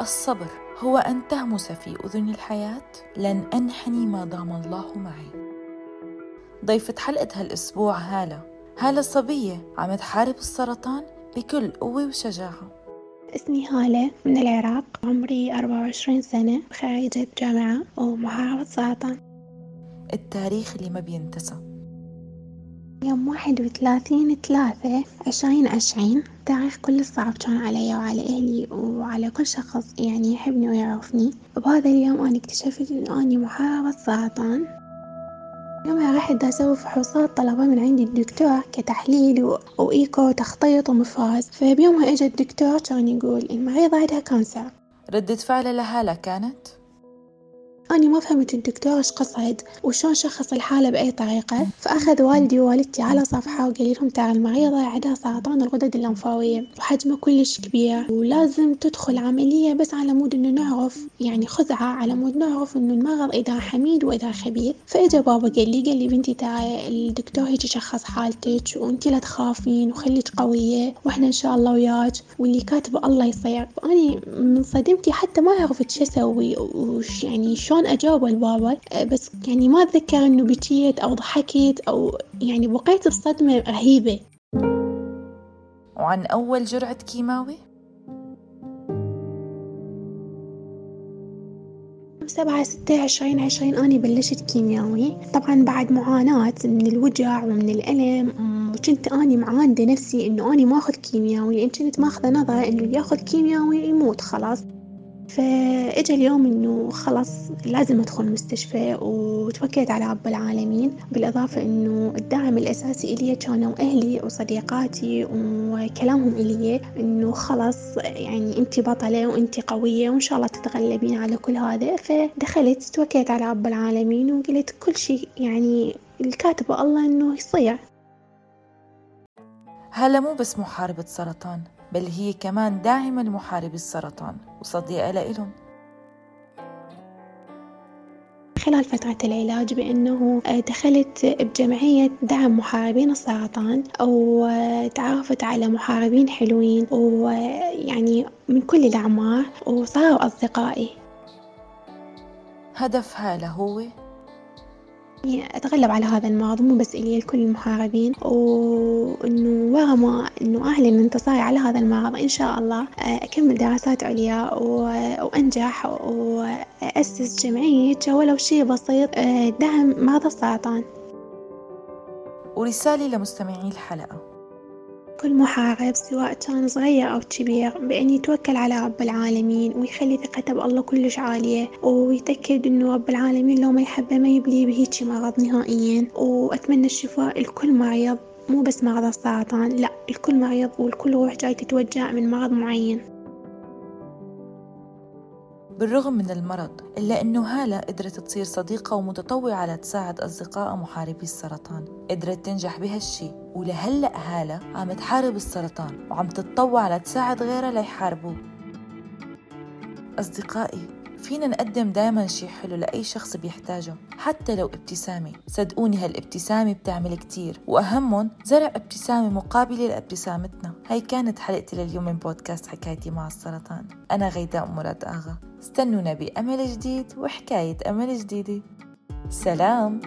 الصبر هو أن تهمس في أذن الحياة؟ لن أنحني ما دام الله معي. ضيفة حلقة هالأسبوع هالة. هالة صبية عم تحارب السرطان بكل قوة وشجاعة. اسمي هالة من العراق. عمري أربعة وعشرين سنة خريجة جامعة ومحاربة سرطان. التاريخ اللي ما بينتسى يوم واحد وثلاثين ثلاثة عشرين عشرين تاريخ كل صعب كان علي وعلى أهلي وعلى كل شخص يعني يحبني ويعرفني. بهذا اليوم أنا اكتشفت إنه أني محاربة سرطان يومها رحت أسوي فحوصات طلبة من عند الدكتور كتحليل و... و echo وتخطيط ومفراس. فبيومها إجا الدكتور كان يقول المريضة عندها cancer. ردة فعل لهالة كانت؟ أني ما فهمت الدكتور إيش قصد وشلون شخص الحالة بأي طريقة. فأخذ والدي ووالدتي على صفحة وقال لهم ترى المريضة عندها سرطان الغدد اللمفاوية وحجمه كلش كبير. ولازم تدخل عملية بس على مود إنه نعرف يعني خزعة على مود نعرف إنه المرض إذا حميد وإذا خبيث. فإجا بابا قال لي قال لي بنتي ترى الدكتور هيجي شخص حالتك وأنتي لا تخافين وخليك قوية وإحنا إن شاء الله وياك. واللي كاتبه الله يصير. فأني من صدمتي حتى ما عرفت شو أسوي وش يعني شلون شلون أجاوب البابا بس يعني ما أتذكر إنه بكيت أو ضحكت أو يعني بقيت بصدمة رهيبة. وعن أول جرعة كيماوي؟ سبعة ستة عشرين عشرين أني بلشت كيمياوي طبعا بعد معاناة من الوجع ومن الألم وكنت أني معاندة نفسي إنه أني ما أخذ كيمياوي لأن كنت ماخذة نظرة إنه اللي ياخذ كيمياوي يموت خلاص. فاجا اليوم إنه خلص لازم أدخل المستشفى وتوكلت على رب العالمين بالإضافة إنه الدعم الأساسي إلي كانوا أهلي وصديقاتي وكلامهم إلي إنه خلص يعني انت بطلة وأنت قوية وإن شاء الله تتغلبين على كل هذا. فدخلت توكلت على رب العالمين وقلت كل شيء يعني الكاتبه الله إنه يصير. هلا مو بس محاربة سرطان بل هي كمان داعمة لمحاربي السرطان. وصديقة لإلهم خلال فترة العلاج بأنه دخلت بجمعية دعم محاربين السرطان وتعرفت على محاربين حلوين ويعني من كل الأعمار وصاروا أصدقائي. هدف هالة هو أتغلب على هذا المرض مو بس إلي لكل المحاربين. وإنه ورا ما إنه أعلن انتصاري على هذا المرض إن شاء الله أكمل دراسات عليا وأنجح وأسس جمعية ولو شيء بسيط دعم مرضى السرطان. ورسالة لمستمعي الحلقة. كل محارب سواء كان صغير أو كبير بأن يتوكل على رب العالمين ويخلي ثقته بالله كلش عالية ويتأكد إنه رب العالمين لو ما يحبه ما يبليه بهيجي مرض نهائيا. وأتمنى الشفاء لكل مريض مو بس مرض السرطان لا الكل مريض والكل روح جاي تتوجع من مرض معين. بالرغم من المرض إلا أنه هالة قدرت تصير صديقة ومتطوعة لتساعد أصدقائها محاربي السرطان. قدرت تنجح بهالشي ولهلأ هالة عم تحارب السرطان وعم تتطوع لتساعد غيرها ليحاربوه. أصدقائي فينا نقدم دايما شي حلو لأي شخص بيحتاجه حتى لو ابتسامة صدقوني هالابتسامة بتعمل كتير وأهمهم زرع ابتسامة مقابلة لابتسامتنا. هاي كانت حلقتي لليوم من بودكاست حكايتي مع السرطان. أنا غيداء مراد آغا. استنونا بأمل جديد وحكاية أمل جديدة. سلام!